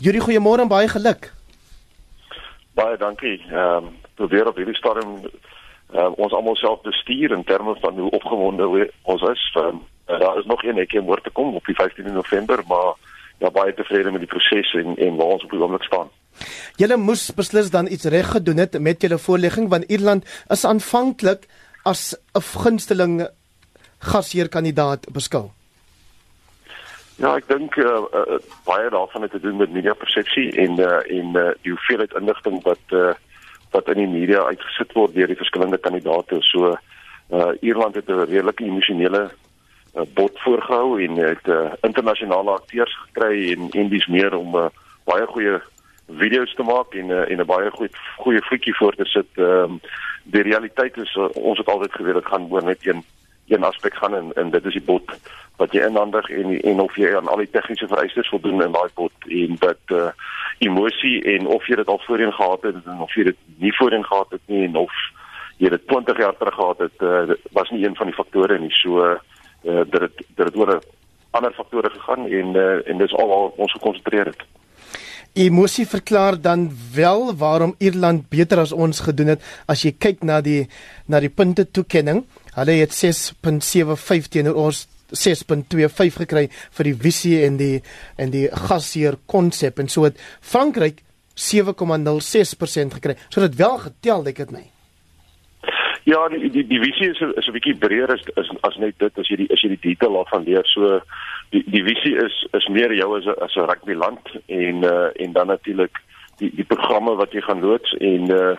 Julie, goeiemôre en baie geluk. Baie dankie. Ehm um, probeer op hierdie stadium uh, ons almal self bestuur in terme van hoe opgewonde ons is. Um, daar is nog een netjie moet te kom op die 15de November, maar ja baie tevrede met die proses en en waar ons op die oomblik staan. Julle moes beslis dan iets reg gedoen het met julle voorlegging want Ierland is aanvanklik as 'n gunsteling gasheerkandidaat beskou. Ja, ek dink uh, uh, baie daarvan het te doen met media persepsie en uh, en uh, die hoeveelheid inligting wat uh, wat in die media uitgesit word deur die verskillende kandidaate. So uh Ierland het 'n redelike emosionele uh, bot voorgehou en het uh, internasionale akteurs gekry en en dis meer om uh, baie goeie video's te maak en uh, en 'n baie goeie goeie voetjie voor te sit. Ehm um, die realiteit is uh, ons het altyd geweet dit gaan oor net een een aspek gaan en en dit is die bot wat jy inhandig en en of jy aan al die tegniese vereistes voldoen in daai bot en dat uh emosie en of jy dit al voorheen gehad het en of jy dit nie voorheen gehad het nie en of jy dit 20 jaar terug gehad het uh was nie een van die faktore nie so uh dat dit dat dit oor ander faktore gegaan en uh en dis al waar ons gekonsentreer het Emosie verklaar dan wel waarom Ierland beter as ons gedoen het as jy kyk na die na die punte toekenning. Hulle het 6.75 teenoor ons 6.25 gekry vir die visie en die en die gasheer konsep en so het Frankryk 7.06% gekry. So dit wel getel, ek dit my. Ja, die die die visie is is 'n bietjie breër as as as net dit as jy die as jy die detail daarvan leer. So die die visie is is meer jou as 'n as 'n rugby land en uh en dan natuurlik die die programme wat jy gaan loods en uh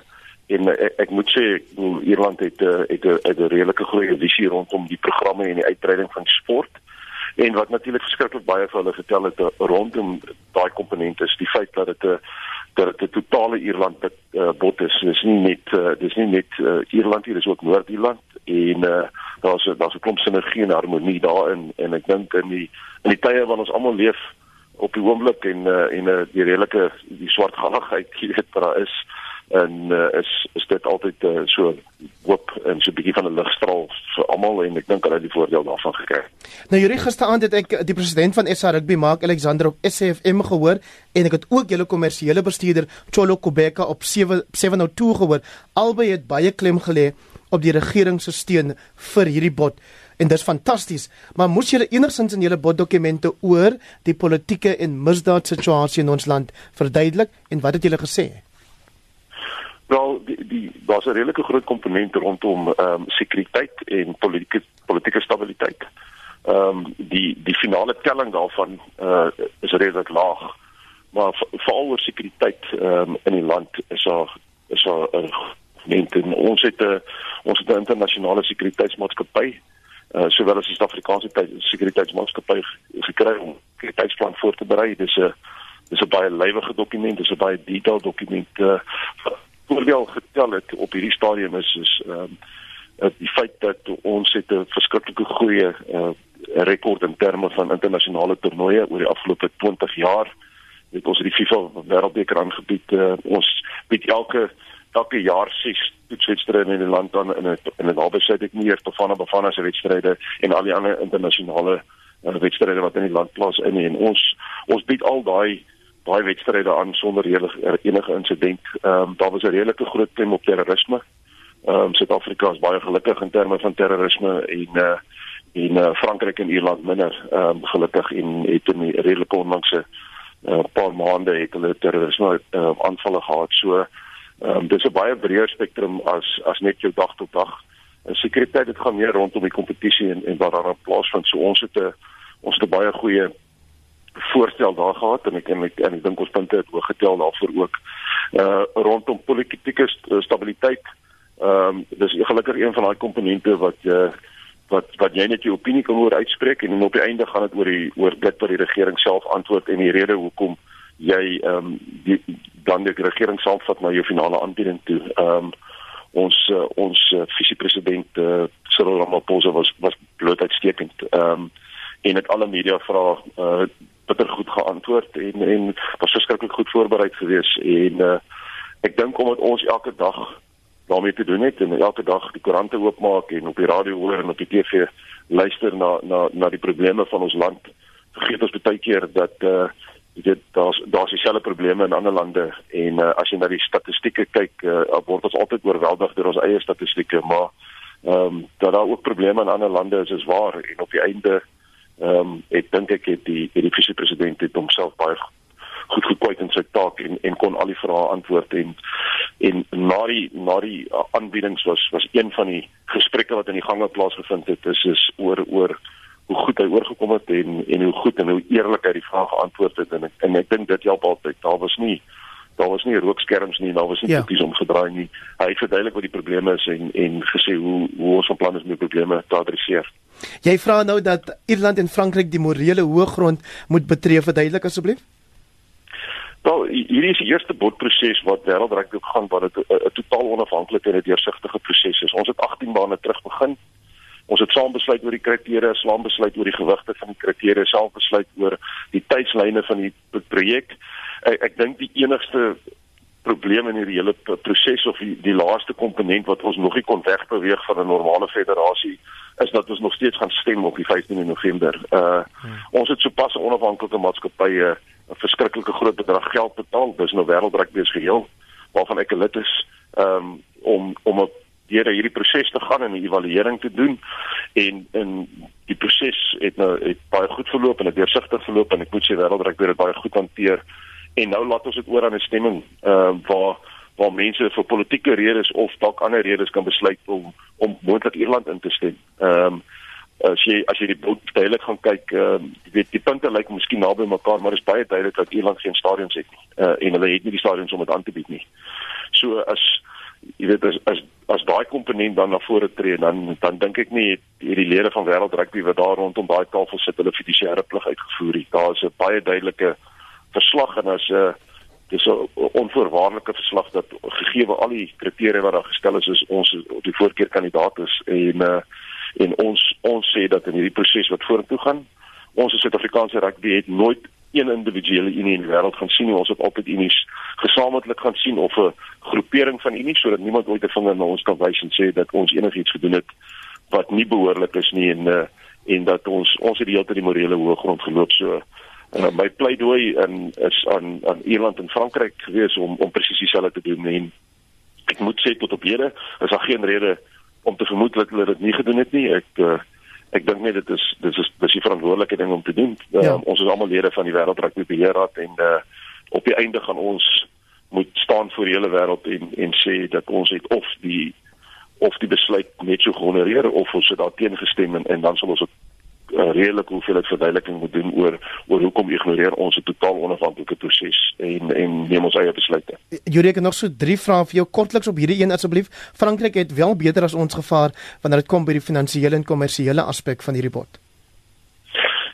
en ek, ek moet sê Ierland het uh, het 'n het 'n redelike goeie visie rondom die programme en die uitbreiding van sport. En wat natuurlik verskriklik baie vir hulle vertel het rondom daai komponente is die feit dat dit 'n dat dit 'n totale Ierland uh, bot is. Dis nie net uh, dis nie net uh, Ierland hier, dis ook Noord-Ierland. En uh, daar's daar's 'n klomp sinergie en harmonie daarin. En ek dink in die in die tye wanneer ons almal leef op die oomblik en uh, en uh, die redelike die swartgalligheid hier wat daar is en uh, is is dit altyd uh, so hoop en so 'n bietjie van 'n ligstraal vir almal en ek dink hulle het die voordeel daarvan gekry. Nou hierdie gisteraand het ek die president van SA Rugby Mark Alexander op SAFM gehoor en ek het ook julle kommersiële bestuurder Cholo Kobeka op 7 702 gehoor. Albei het baie klem gelê op die regering se steun vir hierdie bod en dit is fantasties. Maar moes julle enigsins in julle boddokumente oor die politieke en misdaad situasie in ons land verduidelik en wat het julle gesê? Wel die die daar's 'n redelike groot komponent rondom ehm um, sekuriteit en politieke politieke stabiliteit. Ehm um, die die finale telling daarvan uh, is redelik laag. Maar veral oor sekuriteit ehm um, in die land is daar is daar 'n en ons het 'n ons het 'n internasionale sekuriteitsmaatskappy uh sowel as die Suid-Afrikaanse sekuriteitsmaatskappy gekry om 'n sekuriteitsplan voor te berei. Dis 'n dis 'n baie lywige dokument, dis 'n baie detailed dokument uh voordeel getel het op hierdie stadium is is ehm um, die feit dat ons het 'n verskriklike goeie uh, rekord in terme van internasionale toernooie oor die afgelope 20 jaar. Het ons het die FIFA Wêreldbeker aangebied. Uh, ons bied elke elke jaar ses toetswedstryde in die land aan in 'n in 'n albesyd ek nie eers Bafana Bafana se wedstryde en al die ander internasionale uh, wedstryde wat in die land plaas in en ons ons bied al daai baie wedstryde aan sonder enige enige insident. Ehm um, daar was 'n redelike groot klem op terrorisme. Ehm um, Suid-Afrika is baie gelukkig in terme van terrorisme en uh en uh, Frankryk en Ierland minder ehm um, gelukkig en het in redelike onlangse uh, paar maande het hulle terrorisme uh, aanvalle gehad. So ehm um, dis 'n baie breër spektrum as as net jou dag tot dag. En sekuriteit dit gaan meer rondom die kompetisie en en waar daar plaasvind. So ons het 'n ons het 'n baie goeie voorstel daar gehad en ek en ek, en ek dink ons punte het ook getel daarvoor ook uh rondom politieke stabiliteit. Ehm um, dis gelukkig een van daai komponente wat uh wat wat jy net jou opinie kan oor uitspreek en op die einde gaan dit oor die oor dit wat die regering self antwoord en die rede hoekom jy ehm um, die dan die regering self vat na jou finale aanbieding toe. Ehm um, ons uh, ons uh, visiepresident uh, Cyril Ramaphosa was was bloot uitstekend. Ehm um, en het alle media vra uh bitter goed geantwoord en en was verskriklik goed voorberei gewees en uh, ek dink omdat ons elke dag daarmee te doen het en elke dag die koerante oopmaak en op die radio hoor en op die TV luister na na na die probleme van ons land vergeet ons baie keer dat uh jy weet daar's daar's dieselfde probleme in ander lande en uh, as jy na die statistieke kyk uh, word ons altyd oorweldig deur ons eie statistieke maar ehm um, dat daar ook probleme in ander lande is is waar en op die einde ehm um, ek dink ek het die die vice-president het homself baie goed gekwyt in sy taak en en kon al die vrae antwoord en en na die na die aanbiedings was was een van die gesprekke wat in die gange plaasgevind het is is oor oor hoe goed hy oorgekom het en en hoe goed en hoe eerlik hy die vrae geantwoord het en en ek dink dit help altyd. Daar was nie daar was nie rookskerms nie, daar was nie Ja. koekies omgedraai nie. Hy het verduidelik wat die probleme is en en gesê hoe hoe ons van plan is om die probleme te adresseer. Jy vra nou dat Ierland en Frankryk die morele hoëgrond moet betree, verduidelik asseblief. Wel, hi- hierdie is die eerste bodproses wat wêreldreg ook gaan wat dit 'n totaal onafhanklike en 'n deursigtige proses is. Ons het 18 maande terug begin. Ons het saam besluit oor die kriteria, saam besluit oor die gewigte van die kriteria, saam besluit oor die tydslyne van die projek. Ek, ek dink die enigste probleem in hierdie hele proses of die, die laaste komponent wat ons nog nie kon wegbeweeg van 'n normale federasie is dat ons nog steeds gaan stem op die 15de November. Uh hmm. ons het sopas onafhanklike maatskappy 'n verskriklike groot bedrag geld betaal. Dis nou wêreldrek wees geheel waarvan ek 'n lid is um, om om op deur hierdie proses te gaan en 'n evaluering te doen en en die proses het nou het baie goed verloop en het deursigtig verloop en ek moet sê wêreldrek het dit baie goed hanteer en nou laat ons dit oor aan 'n stemming uh, waar waar mense vir politieke redes of dalk ander redes kan besluit om om moontlik Ierland in te stem. Ehm um, as jy as jy die beeld duidelik gaan kyk, ehm um, jy weet die punte lyk miskien naby mekaar, maar dit is baie duidelik dat Ierland geen stadions het nie. Uh, en hulle het nie die stadions om dit aan te bied nie. So as jy weet as as, as daai komponent dan na vore tree dan dan dink ek nie het hierdie lede van wêreld rugby wat daar rondom daai tafel sit hulle fiduciêre plig uitgevoer nie. Daar is 'n baie duidelike verslag en as 'n uh, dis 'n onvoorwaardelike verslag dat gegee al die kriteria wat daar gestel is is ons die voorkeur kandidaat is en uh, en ons ons sê dat in hierdie proses wat vorentoe gaan ons as Suid-Afrikaanse rugby het nooit een individuele unie in die wêreld gaan sien nie. Ons het altyd unies gesamentlik gaan sien of 'n groepering van unies sodat niemand ooit 'n vinger na ons kan wys en sê dat ons enigiets gedoen het wat nie behoorlik is nie en uh, en dat ons ons het die hele tyd die morele hoëgrond geloop. So uh, my pleidooi in is aan aan Ierland en Frankryk gewees om om presies dieselfde te doen. En ek moet sê tot op hede is daar geen rede om te vermoed dat hulle dit nie gedoen het nie. Ek uh, ek dink net dit is dis is dis die verantwoordelike ding om te doen. Uh, Ja. ons is almal lede van die wêreldrugby beheerraad en uh, op die einde gaan ons moet staan voor die hele wêreld en en sê dat ons het of die of die besluit net so gehonoreer of ons het daarteen gestem en, en dan sal ons 'n uh, redelike hoeveelheid verduideliking moet doen oor oor hoekom ignoreer ons 'n totaal onafhanklike proses en en neem ons eie besluite. Jurie, ek het nog so 3 vrae vir jou kortliks op hierdie een asseblief. Frankryk het wel beter as ons gevaar wanneer dit kom by die finansiële en kommersiële aspek van hierdie bod.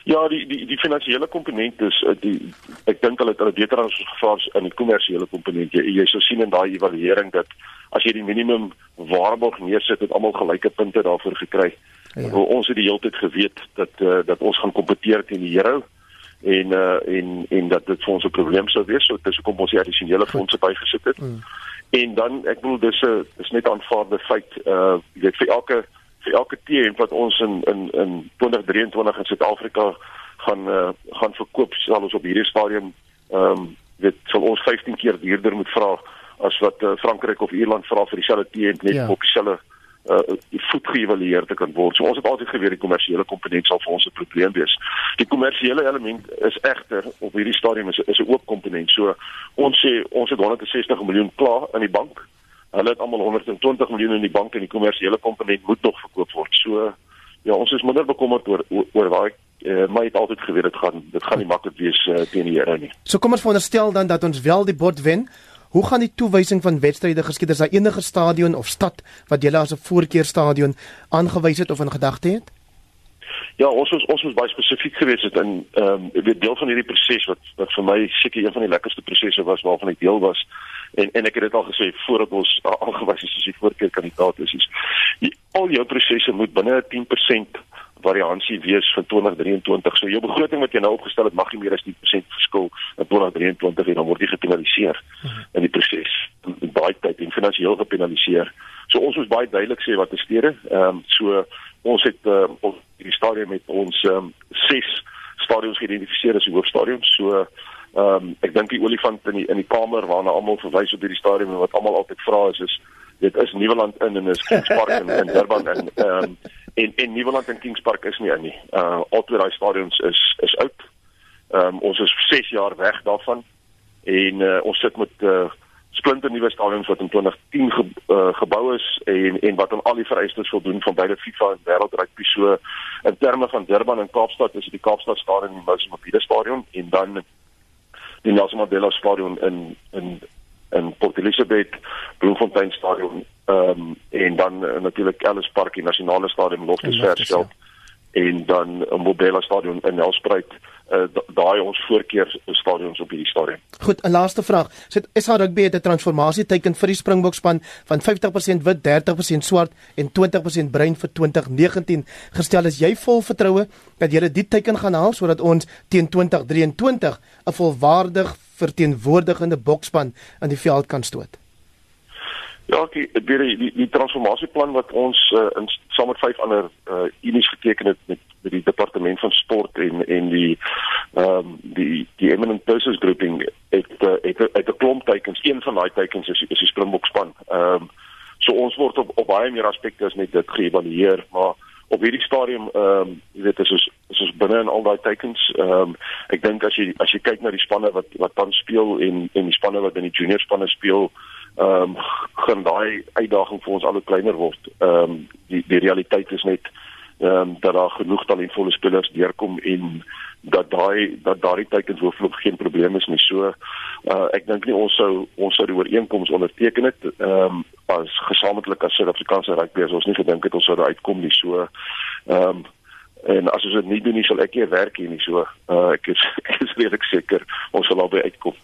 Ja, die die die finansiële komponent is uh, die ek dink hulle het hulle beter as ons gevaar in die kommersiële komponent. Jy, jy sou sien in daai evaluering dat as jy die minimum waarborg neersit, het almal gelyke punte daarvoor gekry. Ja. Ja. Ons het die hele tyd geweet dat uh, dat ons gaan kompeteer teen die euro en uh, en en dat dit vir ons 'n probleem sou wees. So dis hoekom ons die addisionele fondse bygesit het. Mm. En dan ek bedoel dis 'n dis net aanvaarde feit. Uh jy weet vir elke vir elke teen wat ons in in in 2023 in Suid-Afrika gaan uh, gaan verkoop sal ons op hierdie stadium ehm um, dit sal ons 15 keer duurder moet vra as wat uh, Frankryk of Ierland vra vir dieselfde teen net ja. op dieselfde uh voet geëvalueer te kan word. So ons het altyd geweet die kommersiële komponent sal vir ons 'n probleem wees. Die kommersiële element is egter op hierdie stadium is is 'n oop komponent. So ons sê ons het 160 miljoen klaar in die bank. Hulle het almal 120 miljoen in die bank en die kommersiële komponent moet nog verkoop word. So ja, ons is minder bekommerd oor oor, oor waar uh, maar het altyd geweet dit gaan dit gaan nie maklik wees uh, teen die Here nie. So kom ons veronderstel dan dat ons wel die bod wen. Hoe gaan die toewysing van wedstryde geskied? Is daar enige stadion of stad wat julle as 'n voorkeurstadion aangewys het of in gedagte het? Ja, ons was ons was baie spesifiek geweest het in ehm um, weet deel van hierdie proses wat wat vir my seker een van die lekkerste prosesse was waarvan ek deel was en en ek het dit al gesê voordat ons aangewys is as die voorkeurkandidaat is is die, al jou prosesse moet binne 'n 10% variansie wees van 2023. So jou begroting wat jy nou opgestel het mag nie meer as 10% verskil in 2023 en dan word jy gepenaliseer in die proses. Baie tyd en finansiëel gepenaliseer. So ons moet baie duidelik sê wat die stede. Ehm um, so ons het uh, ons hierdie stadium met ons ehm um, ses stadions geïdentifiseer as die hoofstadions. So Ehm um, ek dink die olifant in die in die kamer waarna almal verwys op hierdie stadium en wat almal altyd vra is is dit is Nieuweland in en is Kings Park in, in Durban en ehm um, en en Nieuweland en Kings Park is nie in nie. Uh albei daai stadions is is oud. Ehm um, ons is 6 jaar weg daarvan en uh, ons sit met uh splinter nuwe stadions wat in 2010 ge, uh, gebou is en en wat aan al die vereistes voldoen van beide FIFA en wêreldrugby so in terme van Durban en Kaapstad is dit die Kaapstad stadion en die Moses stadion en dan die Nelson Mandela stadion in in in Port Elizabeth, Bloemfontein stadion ehm um, en dan uh, natuurlik Ellis Park, die nasionale stadion Loftus Versveld ja. en dan 'n Modella stadion in Nelspruit uh, daai ons voorkeur stadions op hierdie stadium. Goed, 'n laaste vraag. Sit SA Rugby het 'n transformasie teken vir die Springbokspan van 50% wit, 30% swart en 20% bruin vir 2019 gestel. Is jy vol vertroue dat julle die teken gaan haal sodat ons teen 2023 'n volwaardig verteenwoordigende bokspan in die veld kan stoot? Ja, die die die, die transformasieplan wat ons uh, in saam met vyf ander uh, unies geteken het met met die departement van sport en en die ehm um, die die eminent persons grouping het uh, het het 'n klomp teikens. Een van daai teikens is is die Springbok span. Ehm um, so ons word op op baie meer aspekte as net dit geëvalueer, maar op hierdie stadium ehm um, jy weet is ons is ons binne in al daai teikens. Ehm um, ek dink as jy as jy kyk na die spanne wat wat dan speel en en die spanne wat in die junior spanne speel, ehm um, gaan daai uitdaging vir ons al hoe kleiner word. Ehm um, die die realiteit is net ehm um, dat daar genoeg talentvolle spelers deurkom en dat daai dat daardie teikens hooflik geen probleem is nie. So uh, ek dink nie ons sou ons sou die ooreenkoms onderteken het ehm um, as gesamentlik as Suid-Afrikaanse rugby as ons nie gedink het ons sou daar uitkom nie. So ehm um, en as ons dit nie doen nie sal ek nie werk hier nie. So uh, ek is ek is redelik seker ons sal albei uitkom.